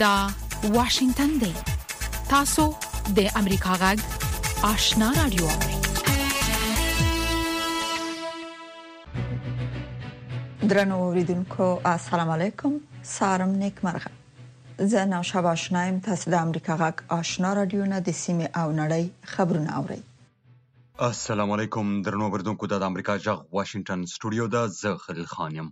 دا واشنگتن دی تاسو د امریکا غږ آشنا رادیو درنو اوریدونکو السلام علیکم سارم نیکمرغه زه نو شاباشنایم تاسو د امریکا غږ آشنا رادیو نه د سیمه او نړۍ خبرونه اورئ السلام علیکم درنو بردونکو دا د امریکا جغ واشنگټن سټوډیو ده زه خلیل خان یم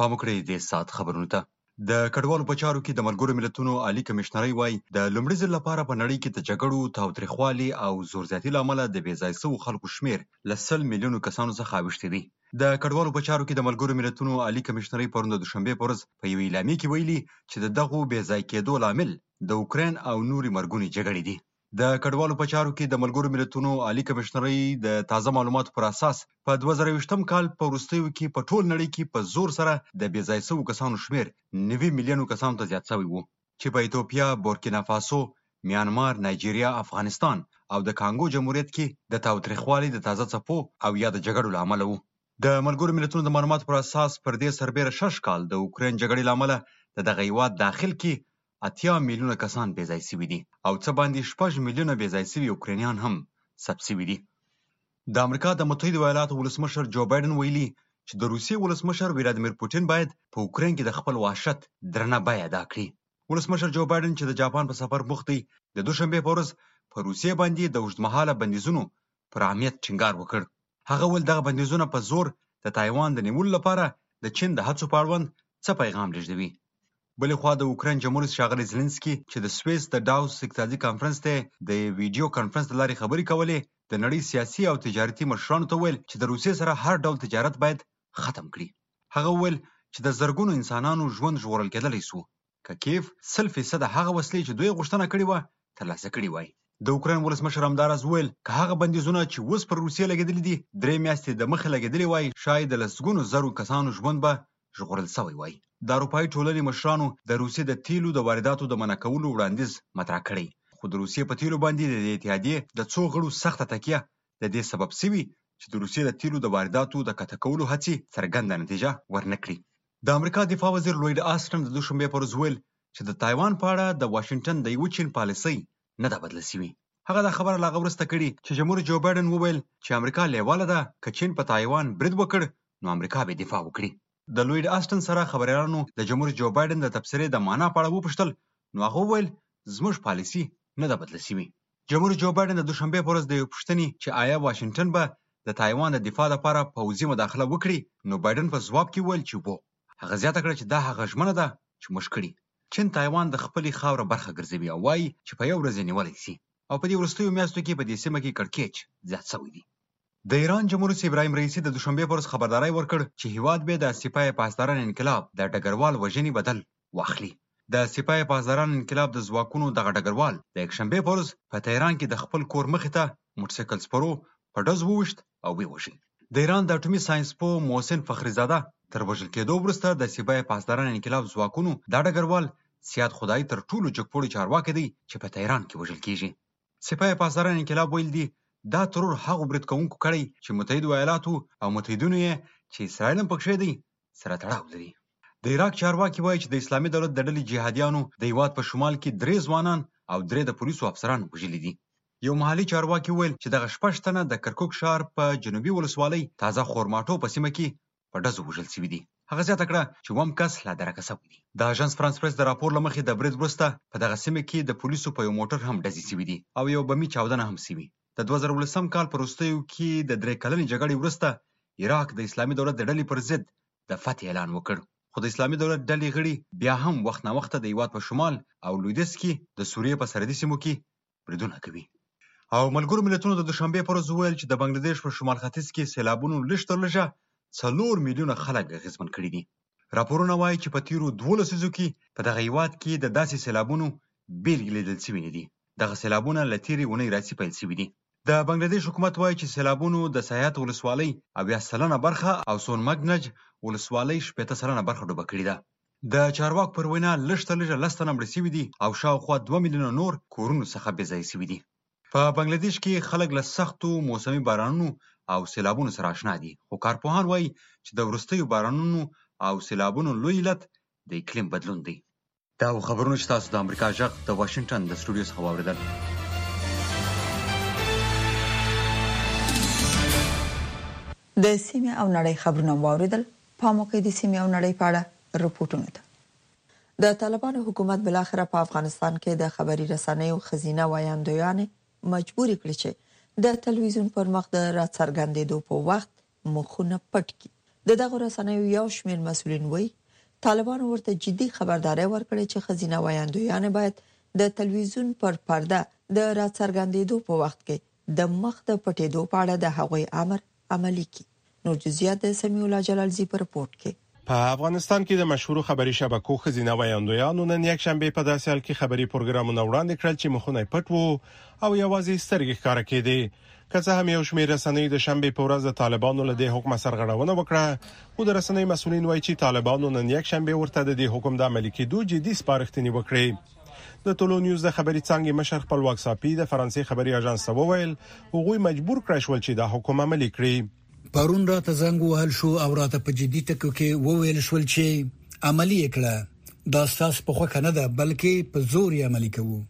پام وکړئ د سات خبرونو ته د کډوالو په چارو کې د ملګرو ملتونو عالی کمشنرۍ وایي د لومړي ځل لپاره په نړۍ کې د جګړو تاوتریخوالي او زورزیاتي له امله د بېځای سوو خلکو شمېر له سل میلیونو کسانو څخه اوښتی دی د کډوالو په چارو کې د ملګرو ملتونو عالی کمشنرۍ پرون د دوشنبې په ورځ په یوې اعلامیې کې ویلي چې د دغو بېځای کېدو لامل د اوکراین او نورې مرګونې جګړې دي د کډوالو په چارو کې د ملګرو ملتونو عالي کمشنرۍ د تازه معلوماتو پر اساس په دوه زره ویشتم کال په وروستیو کې په ټول نړۍ کې په زور سره د بې ځای شوو کسانو شمېر نوي میلیونو کسانو ته زیات شوی و چې په ایتوپیا، بورکینافاسو، میانمار، نایجیریا، افغانستان او د کانګو جمهوریت کې د تاوتریخوالي د تازه څپو او یا د جګړو له امله و. د ملګرو ملتونو د معلوماتو پر اساس پر دې سربېره شش کال د اوکراین جګړې له امله د دغه هېواد داخل کې اتیا میلیونه کسان بې ځای شوي دي او څه باندې شپږ میلیونه بې ځای شوي اوکرینیان هم ثبت شوي دي. د امریکا د متحدو ایالاتو ولسمشر جو بایډن ویلي چې د روسیې ولسمشر ویلادمیر پوتین باید په اوکراین کې د خپل وحشت درنه بیه ادا کړي. ولسمشر جو بایډن چې د جاپان په سفر بوخت دی، د دوشنبې په ورځ په روسیې باندې د اوږدمهاله بندیزونو پر اهمیت ټینګار وکړ هغه وویل دغه بندیزونه په زور د تایوان د نیولو لپاره د چین د هڅو په اړوند څه پیغام لېږدوي؟ بلې خوا د اوکراین جمهوررئیس ښاغلی زلنسکي چې د سویس د ډاوس اقتصادي کانفرنس ته د ویډیو کانفرنس له لارې خبرې کولې، د نړۍ سیاسي او تجارتي مشرانو ته وویل چې د روسیې سره هر ډول تجارت باید ختم کړي. هغه وویل چې د زرګونو انسانانو ژوند ژغورل کېدلی شو. که کیف سل فیصده هغه وسلې چې دوی غوښتنه کړې وه، ترلاسه کړي وای. د اوکراین ولسمشر همداراز وویل، که هغه بندیزونه چې اوس پر روسیې لګېدلي دي، درې میاشتې دمخه لګېدلي وای، ښايي د لسګونو زرو کسانو ژوند به ژغورل شوی وای. د اروپايي ټولنې مشرانو د روسیې د تېلو د وارداتو د منع کولو وړاندیز مطرح کړی، خو د روسیې په تېلو باندې د دې اتحادیې د څو غړو سخته تکیه د دې سبب شوې چې د روسیې د تېلو د وارداتو د قطع کولو هڅې څرګنده نتیجه ورنه کړي. د امریکا دفاع وزیر لوید آسټن د دوشنبې پر ورځ وویل چې د تایوان په اړه د واشنګټن د یوه چین پالیسۍ نه ده بدله شوې. هغه دا خبره له هغه وروسته کړې چې جمهور جو بایډن وویل چې امریکا لېواله ده که چین په تایوان برید وکړ نو امریکا به دفاع وکړي. د لوید آسټن سره خبریالانو د جمهور جو بایډن د تبصرې د معنا په اړه وپوښتل نو هغه وویل زموږ پالیسي نه ده بدله شوې. جمهور جو بایډن د دوشنبې په ورځ د یوې پوښتنې چې آیا واشنګټن به د تایوان د دفاع لپاره پوځي مداخله وکړي نو بایډن په ځواب کې وویل چې وو. هغه زیاته کړه چې دا هغه ژمنه ده چې موږ کړې. چین تایوان د خپلې خاوره برخه ګرځوي او وايي چې په یوه ورځ یې نیولی شي او په دې وروستیو میاشتو کې په دې سیمه کې کړکېچ زیات شوی دی. د ایران جمهور رئیس ابراهیم رئیسي د دوشنبې په ورځ خبرداری ورکړ چې هېواد به د سپاه پاسداران انقلاب د ډګروال وژنې بدل واخلي. د سپاه پاسداران انقلاب د ځواکونو دغه ډګروال د یکشنبې په ورځ په تهران کې د خپل کور مخې ته موټرسایکل سپرو په ډزو وویشت او ویې وژل. د ایران د اټومي ساینس پوه محسن فخري زاده تر وژل کېدو وروسته د سپاه پاسداران انقلاب ځواکونو دا ډګروال سیاد خدایي تر ټولو جګپوړی چارواکی دی چې په تهران کې وژل کېږي. سپاه پاسداران انقلاب ویلي دي، دا ترور هغو برید کوونکو کړی چې متحدو ایالاتو او متحدینو یې چې اسراییل هم پکښې دی سره تړاو لري. د عراق چارواکي وايي چې د اسلامي دولت د ډلې جهادیانو د هېواد په شمال کې درې ځوانان او درې د پولیسو افسران وژلي دي. یو محلي چارواکي وویل چې دغه شپږ تنه د کرکوک ښار په جنوبي ولسوالۍ تازه خورماټو په سیمه کې په ډزو وژل شوي دي. هغه زیاته کړه چې اووم کس لا درکه شوی دی. د اژانس فرانس پرېس د راپور له مخې د برید وروسته په دغه سیمه کې د پولیسو په یو موټر هم ډزې شوې دي او یوه بمي چاودنه هم شوې. د دوه زره ولسم کال په وروستیو کې د درې کلنې جګړې وروسته عراق د اسلامي دولت د ډلې پر ضد د فتح اعلان وکړ، خو د اسلامي دولت ډلې غړي بیا هم وخت ناوخته د هېواد په شمال او لویدیځ کې د سوریې په سرحدي سیمو کې بریدونه کوي. او ملګرو ملتونو د دوشنبې پر ورځ وویل چې د بنګله دېش په شمال ختیځ کې سېلابونو لږ تر لږه څلور میلیونه خلک اغېزمن کړي دي. راپورونه وايي چې په تېرو دوو لسیزو کې په دغه هېواد کې د داسې سېلابونو بېلګې لیدل شوې نه دي. دغه سېلابونه له تېرې اونۍ راهیسې پیل شوي دي. د بنګله دېش حکومت وايي چې سېلابونو د سیاحت ولسوالۍ اویا سلنه برخه او سون مګنج ولسوالۍ شپېته سلنه برخه ډوبه کړې ده. د چارواکو پر وینا، لږ تر لږه لس تنه مړه شوي دي او شاوخوا دوه میلیونه نور کورونو څخه بېځایه شوي دي. په بنګله دیش کې خلک له سختو موسمي بارانونو او سېلابونو سره اشنا دي، خو کارپوهان وايي چې د وروستیو بارانونو او سېلابونو لوی علت د اقلیم بدلون دی. دا و خبرونه چې تاسو د امریکا ږغ د واشنګټن د سټوډیو څخه واورېدل. د سیمې او نړۍ خبرونه مو واورېدل، پام وکړئ د سیمې او نړۍ په اړه رپوټونو ته. د طالبانو حکومت بالاخره په افغانستان کې د خبري رسنیو ښځینه ویاندویانې مجبورې کړې چې د تلویزیون پر مخ د راڅرګندېدو په وخت مخونه پټ کړي. د دغو رسنیو یو شمېر مسؤلین وایي، طالبانو ورته جدي خبرداری ورکړی چې ښځینه ویاندویانې باید د تلویزیون پر پرده د راڅرګندېدو په وخت کې د مخ د پټېدو په اړه د هغوی امر عملي کړي. نور جزئیات د سمیع الله جلالزي په رپورټ کې. په افغانستان کې د مشهورو خبري شبکو ښځینه ویاندویانو نن یکشنبه په داسې حال کې خبري پروګرامونه وړاندې کړل چې مخونه یې پټ وو او یوازې سترګې ښکاره کېدې. که څه هم یو شمېر رسنیو د شنبې په ورځ د طالبانو له دې حکمه سرغړونه وکړه، خو د رسنیو مسؤلین وایي چې طالبانو نن یکشنبه ورته د دې حکم د عملي کېدو جدي سپارښتنې وکړې. د طلوع نیوز د خبري څانګې مشر خپلواک ساپي د فرانسې خبري اژانس ته وویل هغوی مجبور کړی شول چې دا حکم عملي کړي پرون راته زنګ وهل شو او راته په جدي ټکو کې وویل شول چې عملی یې کړه دا ستاسو په خوښه نه ده بلکې په زور یې عملی کوو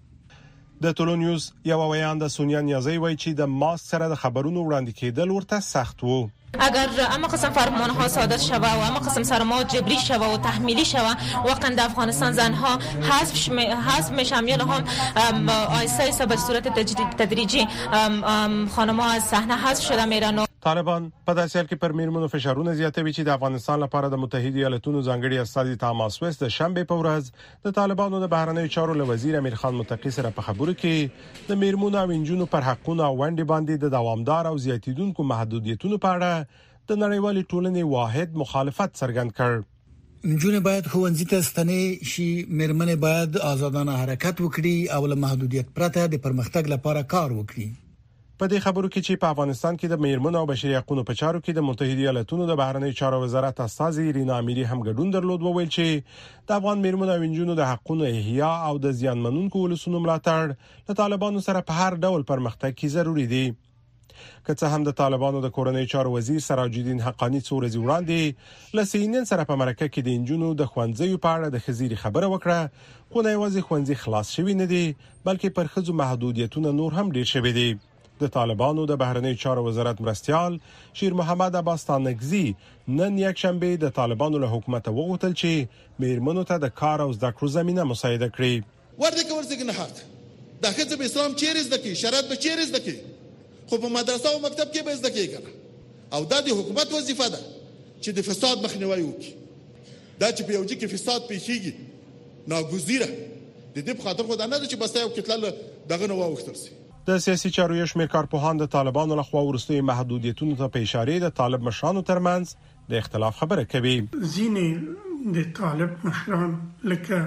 د طلوع نیوز یو ویاند سونیا نیازی وایي چې د ماسک سره د خبرونو وړاندې کېدل ورته سخت وو اګر امه قسم فرمان ها صادر شوه او امه قسم سرما جبری شوه او تحمیلی شوه واقعا د افغانستان زن ها حذف شم حذف میشه امیال هم آیسته ایسته به صورت تدریجی خانم ها از صحنه حذف شده میرن طالبان په داسې حال کې پر میرمنو فشارونه زیاتوي چې د افغانستان لپاره د متحده ایالاتونو ځانګړي استازي تاماس وست د شنبه په ورځ د طالبانو د بهرنیو چارو له وزیر امیر خان متقي سره په خبرو کې د میرمنو او انجونو پر حقونو او ونډې باندې د دوامدار او زیاتیدونکو محدودیتونو په اړه د نړیوالې ټولنې واحد مخالفت څرګند کړ. نجونې باید ښوونځي ته ستنې شي، میرمنې باید ازادانه حرکت وکړي او له محدودیت پرته د پرمختګ لپاره کار وکړي. په دې خبرو کې چې په افغانستان کې د میرمنو او بشري حقوقو په چارو کې د متحده ایالاتونو د بهرنیو چارو وزارت استاذي رینا امیری هم ګډون درلود وویل چې د افغان میرمنو او انجونو د حقوقو احیا او د زیان منونکو ولسونو ملاتړ له طالبانو سره په هر ډول پرمختګ کې ضروری دی که څه هم د طالبانو د کورنۍ چارو وزیر سراج الدین حقانی څو ورځې وړاندې له سینن سره په مرکه کې د انجونو د خوندزیو په اړه د خزيري خبره وکړه خو نه یوازې خوندزي خلاص شوی نه دی بلکې پر ښځو محدودیتونه نور هم ډیر شوي دي د طالبانو د بهرنیو چارو وزارت مرستیال شیر محمد عباس تانکزي نن یک شنبه د طالبانو له حکومت وغوښتل چې میرمنو ته د کار او زده کړو زمينه مساعده کړي ورده کور زګ نه حق دا خځه به اسلام چیرې زده کوي شریعت به چیرې زده کوي خو په مدرسه او مکتب کې به زده کوي کنه او دا د حکومت وظیفه ده چې د فساد مخنیوي وکړي دا چې په یو ځای کې فساد پېښېږي ناګزیره د دې په خاطر خو دا نه ده چې بس یو کتله له دغه نه واوښتل شي. د سیاسي چارو یو شمېر کارپوهان د طالبانو لخوا وروستیو محدودیتونو ته په اشارې د طالب مشرانو ترمنځ د اختلاف خبره کوي. ځینې د طالب مشران لکه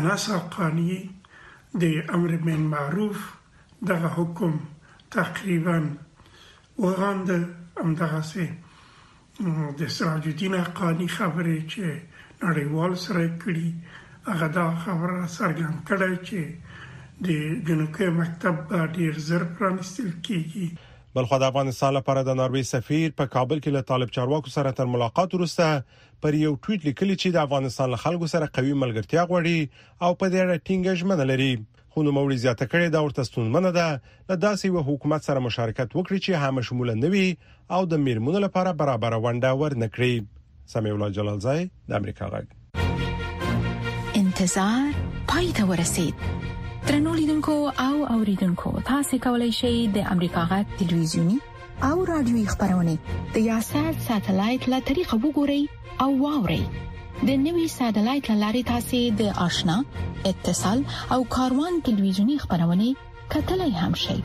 انس حقاني د امر بالمعروف دغه حکم تقریبا وغانده، همدغسې د سراج الدین حقانی خبرې چې نړیوال سره کړي هغه دا خبره څرګند کړه چې د جنکه مکتب به ډیر زر پرانستل کیږي بلخو د افغانستان لپاره د ناروی سفیر په کابل کې له طالب چارواکو سره تر ملاقات وروسته پر یو ټویټ لیکلی چې د افغانستان له خلکو سره قوي ملګرتیا غوړي او په دې اړه ټینګه ژمنه لري خو نوموړي زیاته کړې دا ورته ستونزمنه ده له داسې یو حکومت سره مشارکت وکړي چې همه شموله نه وي او د میرمنو لپاره برابر ونډه ورنکړي سمي الله جلال زای د امریکا غږ انتظار پای ته ورسید ترنو لیدونکو او اوریدونکو تاسو کولی شئ د امریکا غږ ټلویزیونی او رادیوي خبرونه د یاسر ساتلایت له طریقه وګورئ او واورئ د نوي ساتلایت لارې تاسو د آشنا اتصال او کاروان ټلویزیونی خبرونه کتلای هم شئ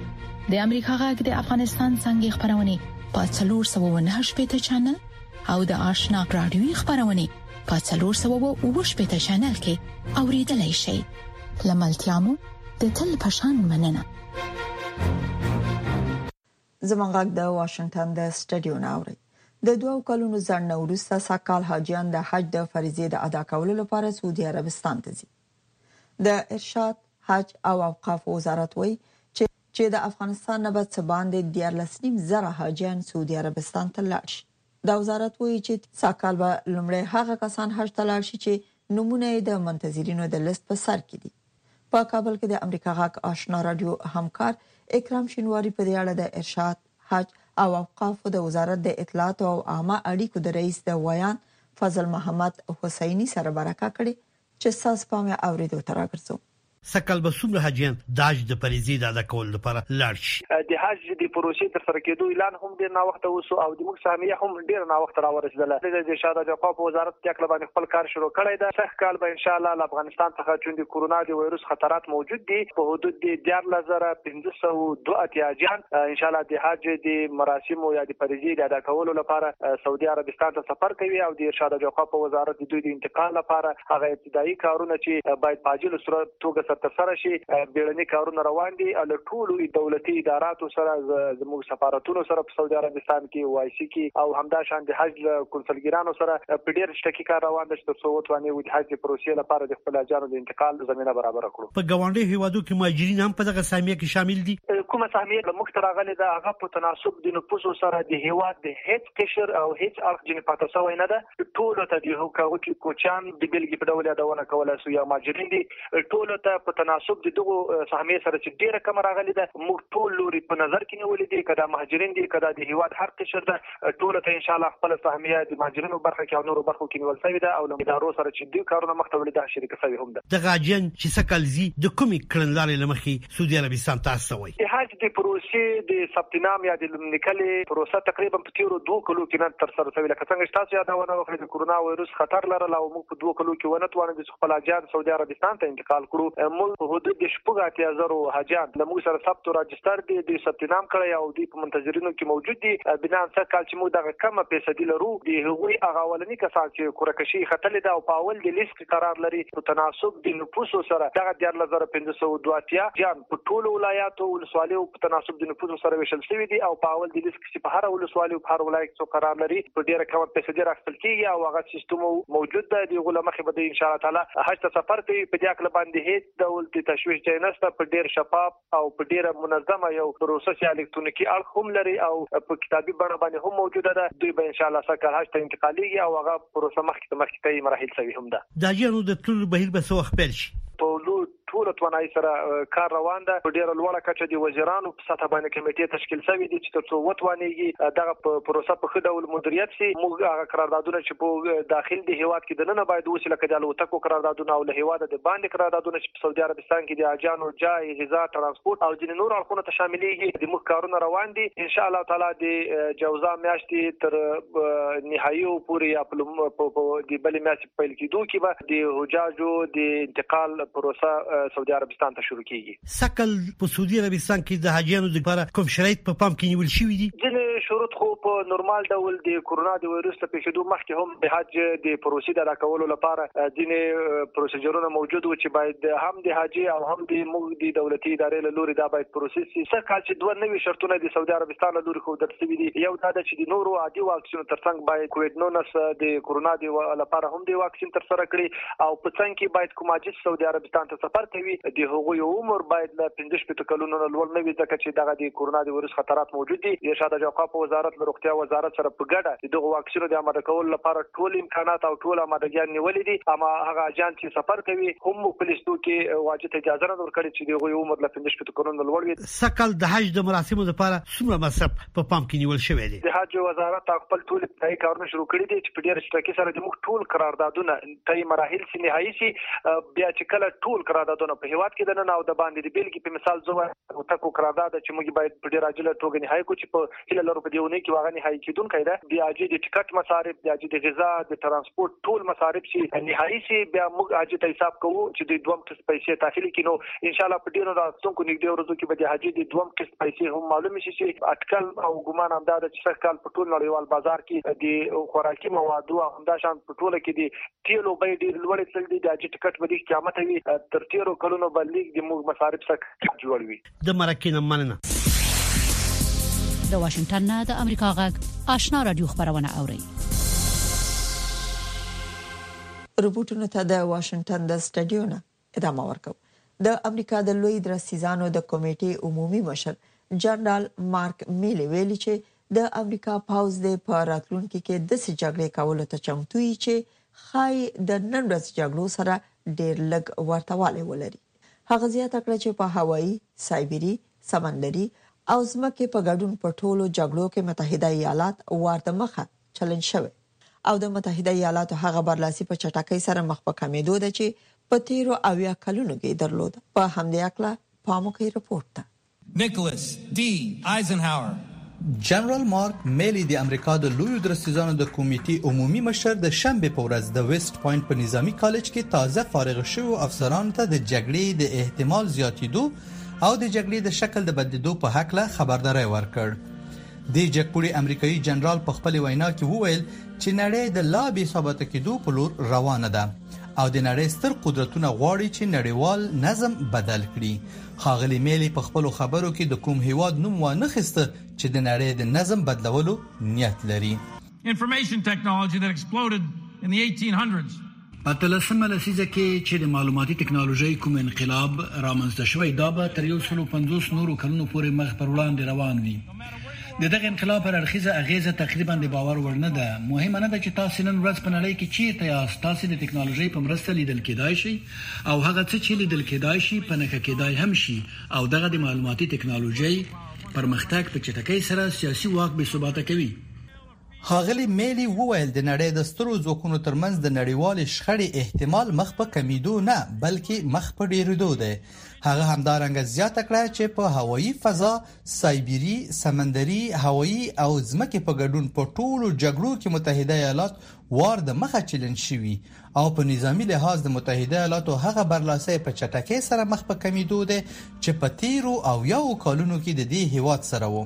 د امریکا غږ د افغانستان څنګه خبرونه په 309 پټ چنل او د آشنا رادیوي خبرونه په 309 پټ چنل کې اوریدلای شئ لملتيامو د تل پشان مننه زموږ غږ د واشنگټن د سټډیو نه اوري د دوو کلونو ځنډ نه وروسته سږکال حاجیان د حج د فریضې د ادا کولو لپاره سعودي عربستان ته ځي د ارشاد حج او اوقاف وزارت وایي چې د افغانستان نه به څه باندې 14 نیم زره حاجیان سعودي عربستان ته لاړ شي دا وزارت وایي چې سږکال به لومړی هغه کسان حج ته لاړ شي چې نومونه یې د منتظرینو د لیست په سر کې دي. په کابل کې د امریکا غږ آشنا راډیو همکار اکرام شینواري په دې اړه د ارشاد، حج او اوقافو د وزارت د اطلاعاتو او عامه اړیکو د رئیس د ویاند فضل محمد حسیني سره مرکه کړې چې ستاسو پام یې اورېدو ته راګرځوم. سږکال به څومره حاجیان دحج دفریضې د ادا کولو لپاره لاړ شي؟ د حج د پروسې ترسره کېدو اعلان هم ډېر ناوخته وشو او زموږ سهمیه هم ډېره ناوخته راورسېدله. د ارشاد اوقافو وزارت په دې هکله باندې خپل کار شروع کړی ده. سږ کال به انشاالله له افغانستان څخه چون د کورونا د ویروس خطرات موجود دي په حدود د دیارلس زره پنځه سوه او دوه اتیا حاجیان انشاالله د حج د مراسمو یا د فریضې د ادا کولو لپاره سعودي عربستان ته سفر کوي او د ارشاد اوقافو وزارت د دوی د انتقال لپاره هغه ابتدایي کارونه چې باید په عاجله صورت توګه سرترسره شي بیړني کارونه روان دي او له ټولو دولتي اداراتو سره زموږ سفارتونو سره په سعودي عربستان کې وای سي کې او همدا شان د حج له کنسلګرانو سره په ډیر چټکي کار روان دي چې تر څو وتواني د حج پروسې لپاره د خپل اجانو د انتقال زمينه برابر کړو په ګاونډي هیوادو کې مهاجرین هم په دغه سهمیه کې شامل دي کومه سهمیه موږ ته راغلي ده هغه په تناسب د نفوسو سره د هیواد د هیڅ قشر او هیڅ اړخ جنې پاتې شوی نه ده ټولو ته دی هو کاغو چې کوچان د بلګي په ډول یادونه کوله سو یا ماجرین دي ټولو ته په تناسب دي دغه سهمې سره چې ډیره کم راغلي ده موږ ټول لوري په نظر کې نیولې دي کدا مهاجرین دي کدا د هیواد هر قشر ده ټولو ته ان شاء الله خپل سهمیه د مهاجرینو برخه کې او نورو برخو کې نیول شوی ده او له ادارو سره چې دوی کارونه مخته وړي ده شریک شوی هم ده دغه اجنټ چې سکلزي د کومې کړنلارې لمخې سعودي عربستان ته استوي. د حج د پروسې د ثبت نام یا د نوملیکلې پروسه تقریبا په تیرو دوو کلو کې نه ترسره شوې لکه څنګه چې تاسو یادونه وکړه د کرونا وایروس خطر لرل او موږ په دوو کلو کې ونه توانېدو چې خپل حاجیان سعودي عربستان ته انتقال کړو موږ په حدود د شپږ اتیا زرو حاجیان له موږ سره ثبت او راجستر دي دوی ثبت نام کړی او دوی په منتظرینو کې موجود دي بنا سره کال چې موږ دغه کمه فیصدي لرو د هغوی هغه اولني کسان چې کورکشي ختلې ده او په اول د لیست قرار لري، په تناسب د نفوسو سره دغه دیارلس زره پنځه سوه دوه اتیا جان په ټولو ولایاتو او ولسوالیو په تناسب د نفوسو سره وېشل شوي دي او په اول د لیست کښې په هره ولسوالي او په هر ولایت کښې څوک قرار لري په ډېره کمه فیصدي را اخیستل کېږي او هغه سیستم موجود ده د هغو له مخې به دی ان شاءالله تعالی حج ته سفر کوي په دې هکله باندې هېڅ ډول د تشویش ځای نشته په ډېر شفاف او په ډېره منظمه یو پروسس یا الکترونیکي اړخ هم لري او په کتابي بڼه باندې هم موجوده ده. دوی به انشاءالله سږکال حج ته انتقالېږي او هغه پروسه مخکې ته مخکې طی مراحل شوي هم ده. د حاجیانو د تللو بهیر به څه وخت پیل شي؟ په ټوله توانایۍ سره کار روان ده. په ډېره لوړه کچه د وزیرانو په سطحه باندې کمېټې تشکیل شوې دي چې تر څو وتوانېږي دغه پروسه په ښه ډول مدیریت شي. موږ هغه قراردادونه چې په داخل دې هېواد کې دننه باید وشي لکه د الوتکو قراردادونه او له هېواده د باندې قراردادونه چې په سعودي عربستان کې د حاجیانو جای، ویزا، ترانسپورت او ځینې نور اړخونه ته شاملېږي، د موږ کارونه روان دي، ان شاء الله تعالی د جوزا میاشتې تر نهاییو پورې یا په د بلې میاشتې په پیل کېدو کې به د حجاجو د انتقال پروسه سعودي عربستان ته شروع کېږي. ثقل په سعودي عربستان کې د حاجیانو لپاره کوم شرایط په پام کې نیول شوي دي؟ ځینې شروط خو په نورمال ډول د کورونا د وایروس له پیښېدو مخکې هم د حج د پروسې د ادا کولو لپاره ځینې پروسیجرونه موجود و چې باید هم د حج او هم د موږ د دولتي ادارې له لوري دا باید پروسې شي څه کال چې دوه نوي شرطونه د سعودي عربستان له لوري خو درسوي دي یو دا چې د نورو عادي واکسینو ترڅنګ باید کووډ 19 د کورونا د لپاره هم د واکسین تر سره کړي او په څنګ کې باید کوم عاجز سعودي عربستان ته سفر کوي د هغوی عمر باید له 15 شپېته کلونو نه لوړ نه وي ځکه چې دغه د کورونا د ویروس خطرات موجود دي د شاده جوقا په وزارت له روغتیا وزارت سره په ګډه د دغو واکسینو د آماده کولو لپاره ټول امکانات او ټول آمادګیان نیولې دي اما هغه اجان چې سفر کوي هم په لیستو کې واجب اجازه نه ورکړي چې د هغوی عمر له 15 شپېته کلونو لوړ وي سږکال د حج د مراسمو لپاره څومره مصرف په پام کې نیول شوی دی؟ د حج وزارت خپل ټول ابتدایي کارونه شروع کړي دي چې په ډېر چټکۍ سره زموږ ټول قراردادونه طی مراحل سي نهایي سي بیا چې کله ټول قراردادونه په هیواد کې د نن او د باندې د بیلګې په مثال زه وټکو قرارداد چې موږ باید په ډېر عاجله توګه نهایي کو چې په هیله لرو په دې اونۍ کې واغه نهایی کېدونکی ده د اجي د ټکټ مصارف د اجي د غذا د ترانسپورت ټول مصارف چې نهایی شي بیا موږ اجي ته حساب کوو چې د دوم قسط پیسې داخلي کینو ان شاء الله په ډیرو راتلونکو نږدې ورځو کې به د اجي د دوم قسط پیسې هم معلوم شي چې اټکل او ګمان هم دا ده چې سږ کال په ټول نړیوال بازار کې د خوراکي موادو هم دا شان په ټوله کې د تیلو بیې ډیر لوړې تل دي د اجي ټکټ به د قیامت وي تر تیرو کلونو بلې د موږ مصارف څخه جوړ وي د مرکې نه مننه د واشنگټن نه د امریکا غږ آشنا رادیو خبرونه اوري رپورټونو ته د واشنگټن د سټډیو نه ادامه ورکو د امریکا د لوی درسیزانو د کمیټې عمومي مشر جنرال مارک میلی ویلي چې د امریکا پاوز د په راتلونکو کې د سې جګړې کولو ته چمتوي چې خای د نن ورځ جګړو سره ډیر لګ ورتواله ولري هغه زیاته کړه چې په هوایي، سایبري، سمندري او ځمکې په ګډون په ټولو جګړو کې متحده ایالات وار د مخه چلن شوی او د متحده ایالاتو هغه برلاسي په چټکۍ سره مخ په کمېدو ده چې په تېرو اویا کلونو کې یې درلوده. په همدې هکله پام وکړئ رپورټ ته. Nicholas D. Eisenhower. جنرال مارک میلي د امریکا د لویو درستیزانو د کمیتې عمومي مشر د شنبې په ورځ د ویسټ پوینټ په نظامي کالج کې تازه فارغ شویو افسرانو ته د جګړې د احتمال زیاتیدو او د جګړې د شکل د بدلیدو په هکله خبرداری ورکړ. دې جګپوړي امریکایي جنرال په خپلې وینا کې وویل چې نړۍ د لا بې ثباته کیدو په لور روانه ده او د نړۍ ستر قدرتونه غواړي چې نړیوال نظم بدل کړي ښاغلي مېلي په خپلو خبرو کې د کوم هېواد نوم وانه خیست چې د نړۍ د نظم بدلولو نیت لري. Information technology that exploded in the eighteen hundreds. په اتلسمه لسیزه کې چې د معلوماتي تکنالوژۍ کوم انقلاب رامنځته شوی دا به تر یو سلو پنځوس نورو کلونو پورې مخ پر وړاندې روان وي. د دغه انقلاب هر اړخیزه اغیزه تقریبا د باور وړ نه ده. مهمه نه ده چې تاسې نن ورځ په نړۍ کې چیرته یاست، تاسې د تکنالوژۍ په مرسته لیدل کیدای شئ، او هغه څه چې لیدل کیدای شي په نښه کیدای هم شي او دغه د معلوماتي تکنالوژۍ پرمختګ په چټکۍ سره سیاسي واک بې ثباته کوي. ښاغلي میلي وویل د نړۍ د سترو ځواکونو ترمنځ د نړیوالې شخړې احتمال مخ په کمیدو نه بلکې مخ په ډیریدو دی. هغه همدارنګه زیاته کړه چې په هوایي فضا، سایبري، سمندري، هوایي او ځمکې په ګډون په ټولو جګړو کې متحده ایالات وار د مخه چیلنج شوي او په نظامي لحاظ د متحده ایالاتو هغه برلاسۍ په چټکۍ سره مخ په کمیدو دی چې په تیرو اویاوو کالونو کې د دې هیواد سره وو.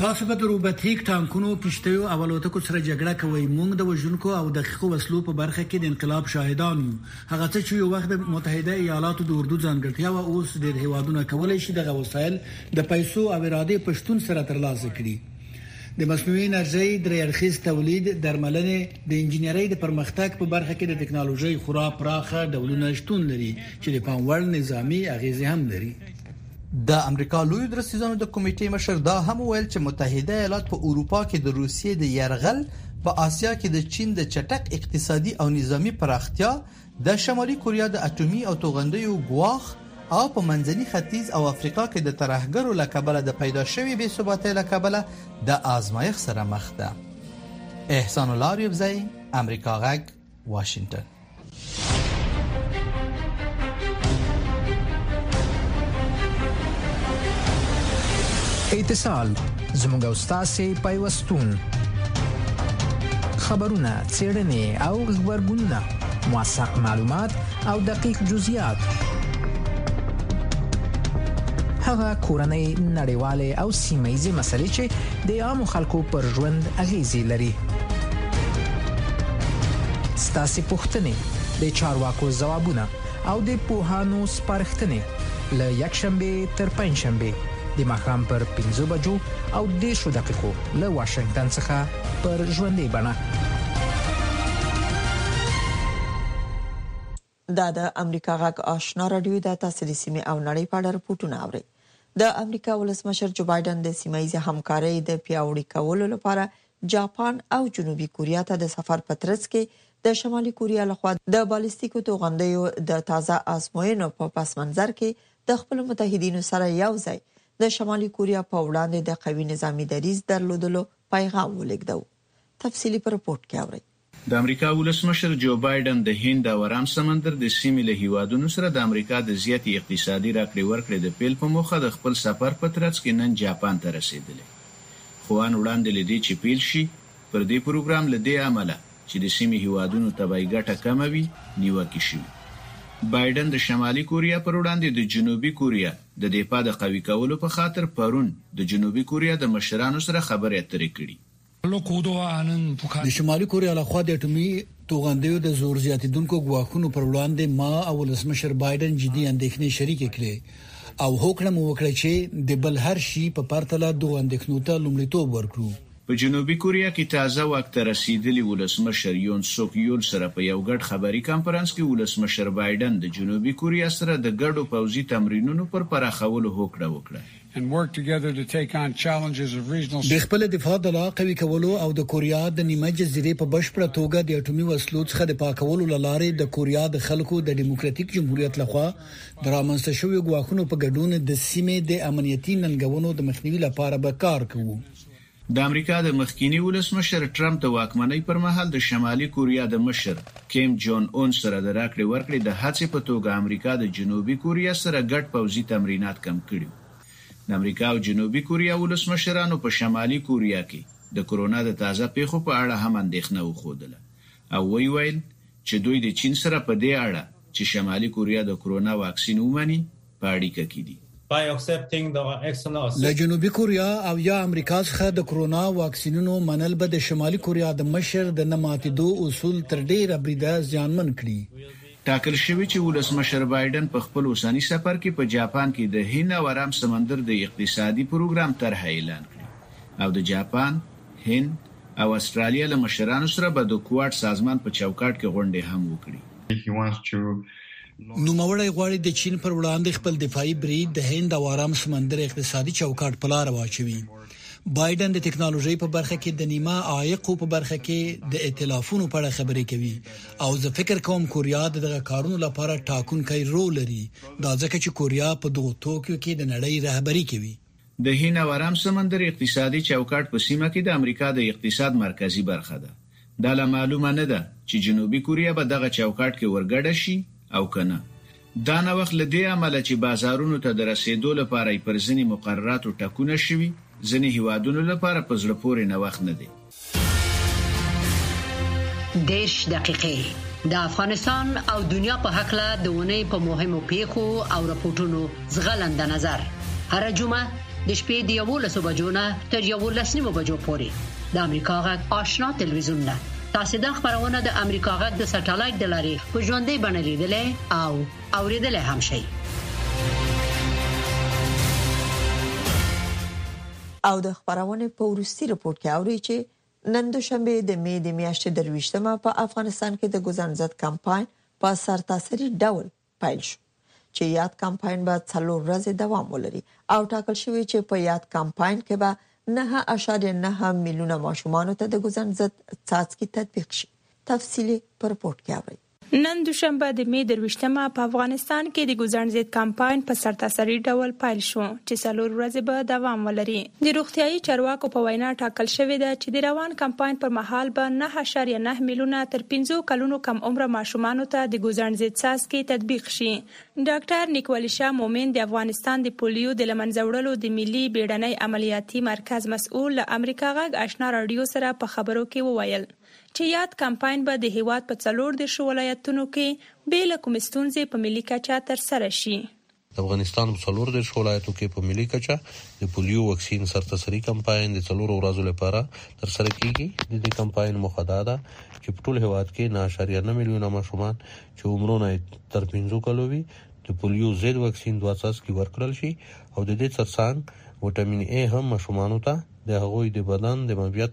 تاسو به د روباتیک ټانکونو، کشتیو او الوتکو سره جګړه کوئ. موږ د وژونکو او دقیقو وسلو په برخه کې د انقلاب شاهدان یو. هغه څه چې یو وخت د متحده ایالاتو د اردو ځانګړتیا وه، اوس ډیر هیوادونه کولی شي دغه وسایل د پیسو او ارادې په شتون سره ترلاسه کړي. د مصنوعي انرژۍ درې اړخیز تولید، درملنې، د انجنیرۍ د پرمختګ په برخه کې د ټکنالوژۍ خورا پراخه ډولونه شتون لري چې د پام وړ نظامي اغیزې هم لري. د امریکا لویو درستیزانو د کمېټې مشر دا هم وویل چې متحده ایالات په اروپا کې د روسیې د یرغل، په اسیا کې د چین د چټک اقتصادي او نظامي پراختیا، د شمالي کوریا د اټومي او توغندیو ګواښ او په منځني ختیځ او افریقا کې د ترهګرو له کبله د پیدا شوې بې ثباتۍ له کبله د آزمایښت سره مخ ده. احسان الله عریبزی، امریکا غږ، واشنګټن. اتصال زموږ او تاسو پیوستون خبرونه چیرنې او خبرګونونه موثق معلومات او دقیق جزئیات هغه کورنۍ نړیواله او سیمه ییزې مسلې چې د عام خلکو پر ژوند اغیزې لري ستاسو پوښتنې د چارواکو ځوابونه او د پوهانو سپارښتنې ل یک شنبه تر پنځ شنبه د مخام پر 15 بجو او 10 دقیقو له واشنگټن څخه پر ژوندې بڼه دا د امریکا غږ آشنا رادیو د تاسو د سیمې او نړۍ په اړه رپورټونه اوري د امریکا ولسمشر جو بایدن د سیمایي همکارۍ د پیاوړي کولو لپاره جاپان او جنوبي کوریا ته د سفر په ترڅ کې د شمالي کوریا لخوا د بالستیکو توغندیو د تازه آزموینو په پس منظر کې د خپل متحدینو سره یو ځای د شمالي کوریا په وړاندې د قوي نظامی دریز درلودلو پیغام ولېږدو تفصیلي په رپورټ کې اورئ. د امریکا ولسمشر جو بایډن د هند او ارام سمندر د سیمې له هیوادونو سره د امریکا د زیاتې اقتصادي راکړې ورکړې د پیل په موخه د خپل سفر په ترڅ کې نن جاپان ته رسیدلی خو ان وړاندې له دې چې پیل شي پر دې پروګرام له دې امله چې د سیمې هیوادونو طبعي ګټه کمه وي نیوکې شوي بایډن د شمالي کوریا پر وړاندې د جنوبي کوریا د دفاع د قوي کولو په خاطر پرون د جنوبي کوریا د مشرانو سره خبرې اترې کړي. د شمالي کوریا له خوا د اټومي توغندیو د زور زیاتیدونکو ګواښونو پر وړاندې ما او ولسمشر بایډن جدي اندیښنې شریکې کړې او هوکړه مو وکړه چې د بل هر شي په پرتله دغو اندیښنو ته لومړیتوب ورکړو. په جنوبي کوریا کې تازه واک ته رسېدلي ولسمشر یون سوک یول سره په یو ګډ خبري کنفرانس کې ولسمشر بایډن د جنوبي کوریا سره د ګډو پوځي تمرینونو پر پراخولو هوکړه وکړه. د خپلې دفاع د لا قوي کولو او د کوریا د نیمه جزیرې په بشپړه توګه د اټومي وسلو څخه د پاکولو له لارې د کوریا د خلکو د ډیموکراتیک جمهوریت له خوا د رامنځته شویو ګواښونو په ګډون د سیمې د امنیتي ننګونو د مخنیوي لپاره به کار کوو. د امریکا د مخکیني ولسمشر ټرمپ د واکمنۍ پر مهال د شمالي کوریا د مشر کیم جون اون سره د راکړې ورکړې د هڅې په توګه امریکا د جنوبي کوریا سره ګډ پوځي تمرینات کم کړي وو. د امریکا او جنوبي کوریا ولسمشرانو په شمالي کوریا کې د کرونا د تازه پېښو په اړه هم اندېښنه وښودله او ویې ویل چې دوی د چین سره په دې اړه چې شمالي کوریا د کرونا واکسین ومني په اړیکه کې دي. له جنوبي کوریا او یا امریکا څخه د کرونا واکسینونو منل به د شمالي کوریا د مشر د نه ماتیدو اصول تر ډیره بریده زیانمن کړي. ټاکل شوې چې ولسمشر بایډن په خپل اوسني سفر کې په جاپان کې د هند او ارام سمندر د اقتصادي پروګرام طرحه اعلان کړي او د جاپان، هند او اسټرالیا له مشرانو سره به د کوواډ سازمان په چوکاټ کې غونډې هم وکړي. نوموړی غواړي د چین پر وړاندې خپل دفاعي برید د هند او آرام سمندر اقتصادي چوکاټ په لار واچوي. بایډن د ټکنالوژۍ په برخه کې د نیمه عایقو په برخه کې د ایتلافونو په اړه خبرې کوي او زه فکر کوم کوریا د دغه کارونو لپاره ټاکونکی رول لري دا ځکه چې کوریا په دغو توکیو کې د نړۍ رهبري کوي. د هند او ارام سمندر اقتصادي چوکاټ په سیمه کې د امریکا د اقتصاد مرکزي برخه ده. دا لا معلومه نه ده چې جنوبي کوریا به دغه چوکاټ کې ورګډه شي او که نه. دا نوښت له دې امله چې بازارونو ته د رسېدو لپاره یې پر ځینې مقرراتو ټکونه شوي، ځینې هېوادونو لپاره په زړه پورې نوښت نه دی. دیش دقیقې د افغانستان او دنیا په حقله د ونې په مهمو پیښو او رپورټونو زغلند نظر هر جمعه د شپې د 11 بجو نه تر 11 نیمو بجو پورې د امریکا غږ آشنا ټلویزیون نه تاسو دا خبرونه د امریکا غږ د سټلایټ د لارې په ژوندۍ بڼه لیدلې او اوریدلې هم شئ او د خپرونې په وروستي رپوټ کې اورئ چې نن دوشنبه د مې د میاشتې درویشت مه په افغانستان کې د ګوزڼ ضد کمپاین په سرتاسري ډول پیل شو چې یاد کمپاین به څلور ورځې دوام ولري او ټاکل شوی چې په یاد کمپاین کې به 9.9 میلیونه ماشومانو ته د ګوزڼ ضد څاڅکي تطبیق شي تفصیلی په رپورټ کې اورئ نن دوشنبه د مې درویشت مه په افغانستان کې د ګوزڼ ضد کمپاین په سرتاسري ډول پیل شو چې څلور ورځې به دوام ولري. د روغتیايي چارواکو په وینا ټاکل شوې ده چې د روان کمپاین پر مهال به نهه اعشاریه نهه میلیونه تر پنځو کلونو کم عمره ماشومانو ته د ګوزڼ ضد څاڅکي تطبیق شي. ډاکټر نیکولی شاه مومن د افغانستان د پولیو د له منځه وړلو د ملي بیړنی عملیاتي مرکز مسؤل له امریکا غږ اشنا راډیو سره په خبرو کې وویل، چې یاد کمپاین به د هېواد په څلور دېرشو ولایتونو کې بې له کومې ستونزې په ملي کچه ترسره شي. د افغانستان په څلور دېرش ولایتو کې په ملي کچه د پولیو واکسین سرتاسري کمپاین د څلورو ورځو لپاره ترسره کېږي. د دې کمپاین موخه دا ده چې په ټول هېواد کې نهه اعشاریه نه میلیونه ماشومان چې عمرونه یې تر پنځو کلو وي، د پولیو ضد واکسین دوه څاڅکي ورکړل شي او د دې ترڅنګ وټامین اې هم ماشومانو ته د هغوی د بدن د معافیت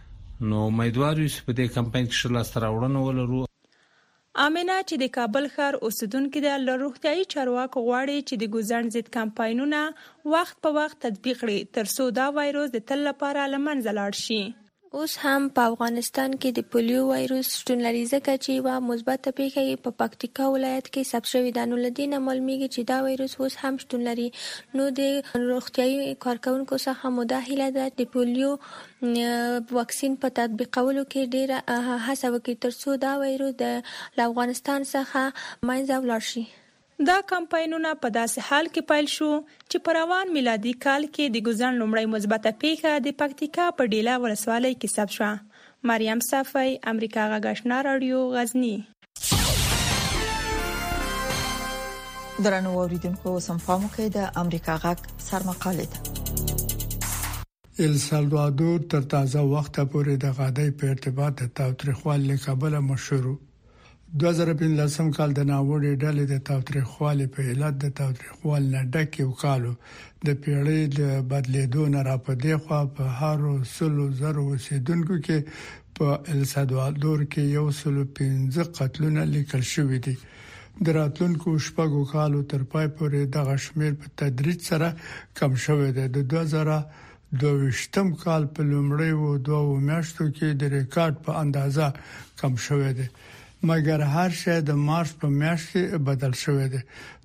نو امیدوار یو چې په دې کمپاین کې ښه لاسته راوړنه ولرو. آمنه چې د کابل ښار اوسېدونکې ده، له روغتیايي چارواکو غواړي چې د ګوزڼ ضد کمپاینونه وخت په وخت تطبیق کړي، تر څو دا وایروس د تل لپاره له منځه لاړ شي. اوس هم په افغانستان کې د پولیو وایروس شتون لري، ځکه چې یوه مثبته پېښه یې په پکتیکا ولایت کې ثبت شوې ده، نو له دې نه معلومېږي چې دا وایروس اوس هم شتون لري، نو د روغتیايي کارکوونکو څخه مو دا هیله ده د پولیو واکسین په تطبیقولو کې ډیره هڅه وکړي تر څو دا وایروس د له افغانستان څخه منځه ولاړ شي. دا کمپاینونه په داسې حال کې پیل شو چې په روان میلادي کال کې د ګوزڼ لومړۍ مثبته پېښه د پکتیکا په ډیله ولسوالۍ کې ثبت شوه. مریم صافۍ، امریکا غږ اشنا راډیو، غزني. درنو اوریدونکو سم فهم کې د امریکا غږ سرمقاله ده ال سلوادور تر تازه وخت پورې د غاډۍ په ارتباط د تاوتریخوالي له کبله مشهور 2015 کال د ناوړې ډلې د تاوتریخوالي په علت د تاوتریخوال نه ډک یو کالو د پیړۍ د بدلیدو نه را پدې خو په هر سلو زر اوسیدونکو کې په السادوادور کې یو سل او پنځه قتلونه لیکل شوي دي. د راتلونکو شپږو کالو تر پای پورې دغه شمېر په تدریج سره کم شوی دی. د دوه زره دوه ویشت کال په لومړیو دوو میاشتو کې د ریکارډ په اندازه کم شوی دی. مګر هر شی د مارچ په میاشت کې بدل شوی دی.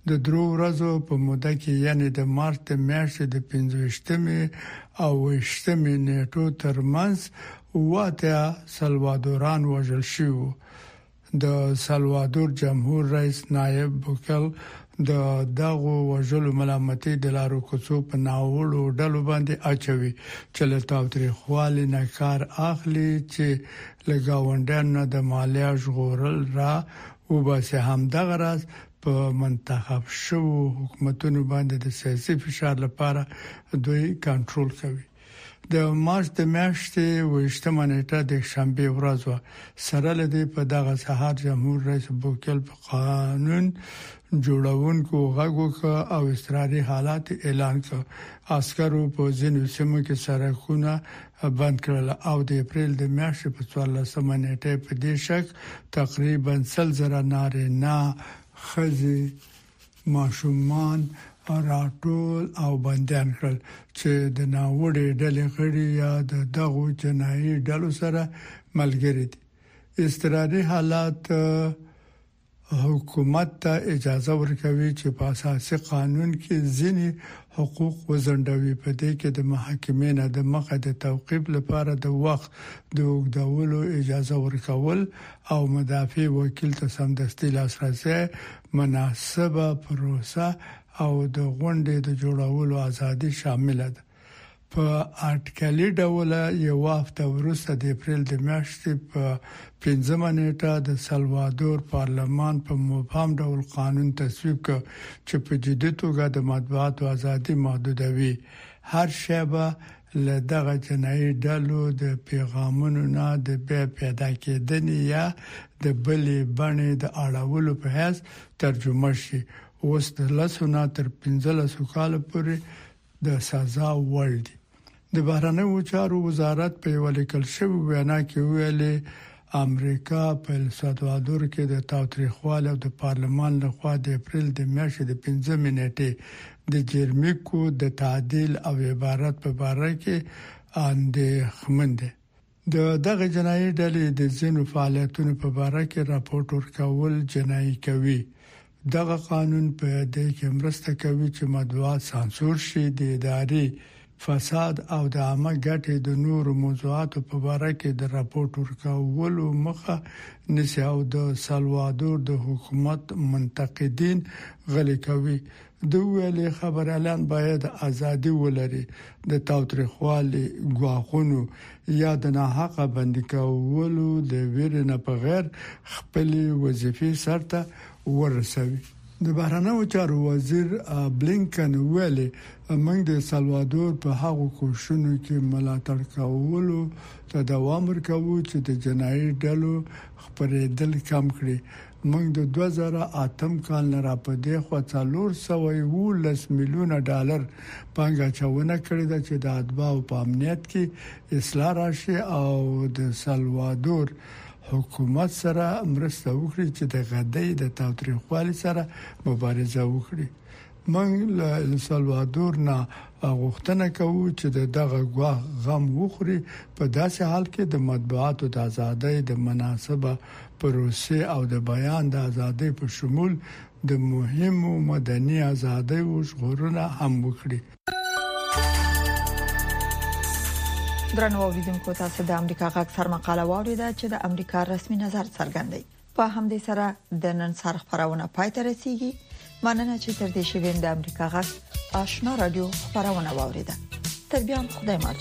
د درو ورځو په موده کې یعنې د مارچ د میاشتې د پنځه ویشتمې او اووه ویشتمې نېټو تر منځ اووه اتیا سلوادوران وژل شوي وو. د سلوادور جمهور رئیس نایب بوکل د دغو وژلو ملامتي د لارو کوڅو په ناوړو ډلو باندې اچوي چې له تاوتریخوالي نه کار اخلي چې له ګاونډیانو نه د مالیه ژغورل را وباسي همدغه راز په منتخب شوو حکومتونو باندې د سیاسي فشار لپاره دوی کنټرول کوي. د مارچ د میاشتې وشتمه نیټه د شنبه ورځ و سره لدې په دغه سهار جمهور رئیس بوکل په قانون جوړونکو غږو کا او استراري حالات اعلان کړ عسکرو په ځینو سیمو کې سرکونه بند کړل او د اپریل د میاشتې په 14مه نیټه په دې شک تقریبا 30 زره نارې نه خزي ماشومان راټول او بندیان کړل چې د ناوړې ډلې غړي یا د دغو جنایي ډلو سره ملګري دي استراري حالات حکومت ته اجازه ورکوي چې په اساسي قانون کې ځینې حقوق وزندوي په دې کې د محاکمې نه د مخه د توقيف لپاره د وخت د وګدولو اجازه ورکول او مدافع وکیل ته سمدستي لاسرسي مناسبه پروسه او د غونډې د جوړولو ازادي شامل ده. په اټکلي ډول یو هفته وروسته د اپریل د میاشتې په 15مه نیټه د سلوادور پارلمان په مبهم ډول قانون تصویب کړ چې په جدي توګه د مطبوعاتو ازادي محدودوي، هر شی به له دغه جنايي ډلو د پېغامونو نه د بیا پیدا کېدنې یا د بلې بڼې د اړولو په حیث ترجمه شي، اوس د لسو نه تر پنځلسو کالو پورې د سزا وړ دي. د بهرنیو چارو وزارت په یوه لیکل شوې وینا کې ویلي، امریکا په السادوادور کې د تاوتریخوالي او د پارلمان له خوا د اپریل د میاشتې د پنځمې نیټې د جرمیکو د تعدیل او عبارت په باره کې اندیښمن دی. د دغه جنایي ډلې د ځینو فعالیتونو په باره کې راپورټ ورکول جنایي کوي. دغه قانون په دې کې مرسته کوي چې مطبوعات سانسور شي، د اداري فساد او د عامه ګټې د نورو موضوعاتو په باره کې د رپوټ ورکولو مخه نیسي او د سلوادور د حکومت منتقدین غلي کوي. ده وویلې خبریالان باید ازادي ولري د تاوتریخوالي، ګواښونو یا د ناحقه بندي کولو د ویرې نه په غیر خپلې وظیفې سرته ورسوي. د بهرنیو چارو وزیر بلینکن وویل، موږ د سلوادور په هغو کوښښونو کې ملاتړ کولو ته دوام ورکوو چې د جنايي ډلو خپرېدل کم کړي. موږ د دوه زره اتم کال نه راپدېخوا څلور سوه یوولس میلیونه ډالر پانګه اچونه کړې ده چې د اتباعو په امنیت کې اصلاح راشي او د سلوادور حکومت سره مرسته وکړي چې د غدې د تاوتریخوالي سره مبارزه وکړي. موږ له السالوادور نه غوښتنه کوو چې د دغه ګواښ غم وخوري په داسې حال کې د مطبوعاتو د ازادۍ، د مناسب پروسې او د بیان د ازادۍ په شمول د مهمو مدني ازادیو ژغورنه هم وکړي. درنو اوریدونکو تاسو د امریکا غږ سر مقاله واوریده چې د امریکا رسمي نظر څرګندوي په همدې سره د نن سر خبرونه پای ته رسیدي مننه چې تر دې شوین د امریکا غږ آشنا رادیو خبرونه واوریده تر بیا خدای ماچ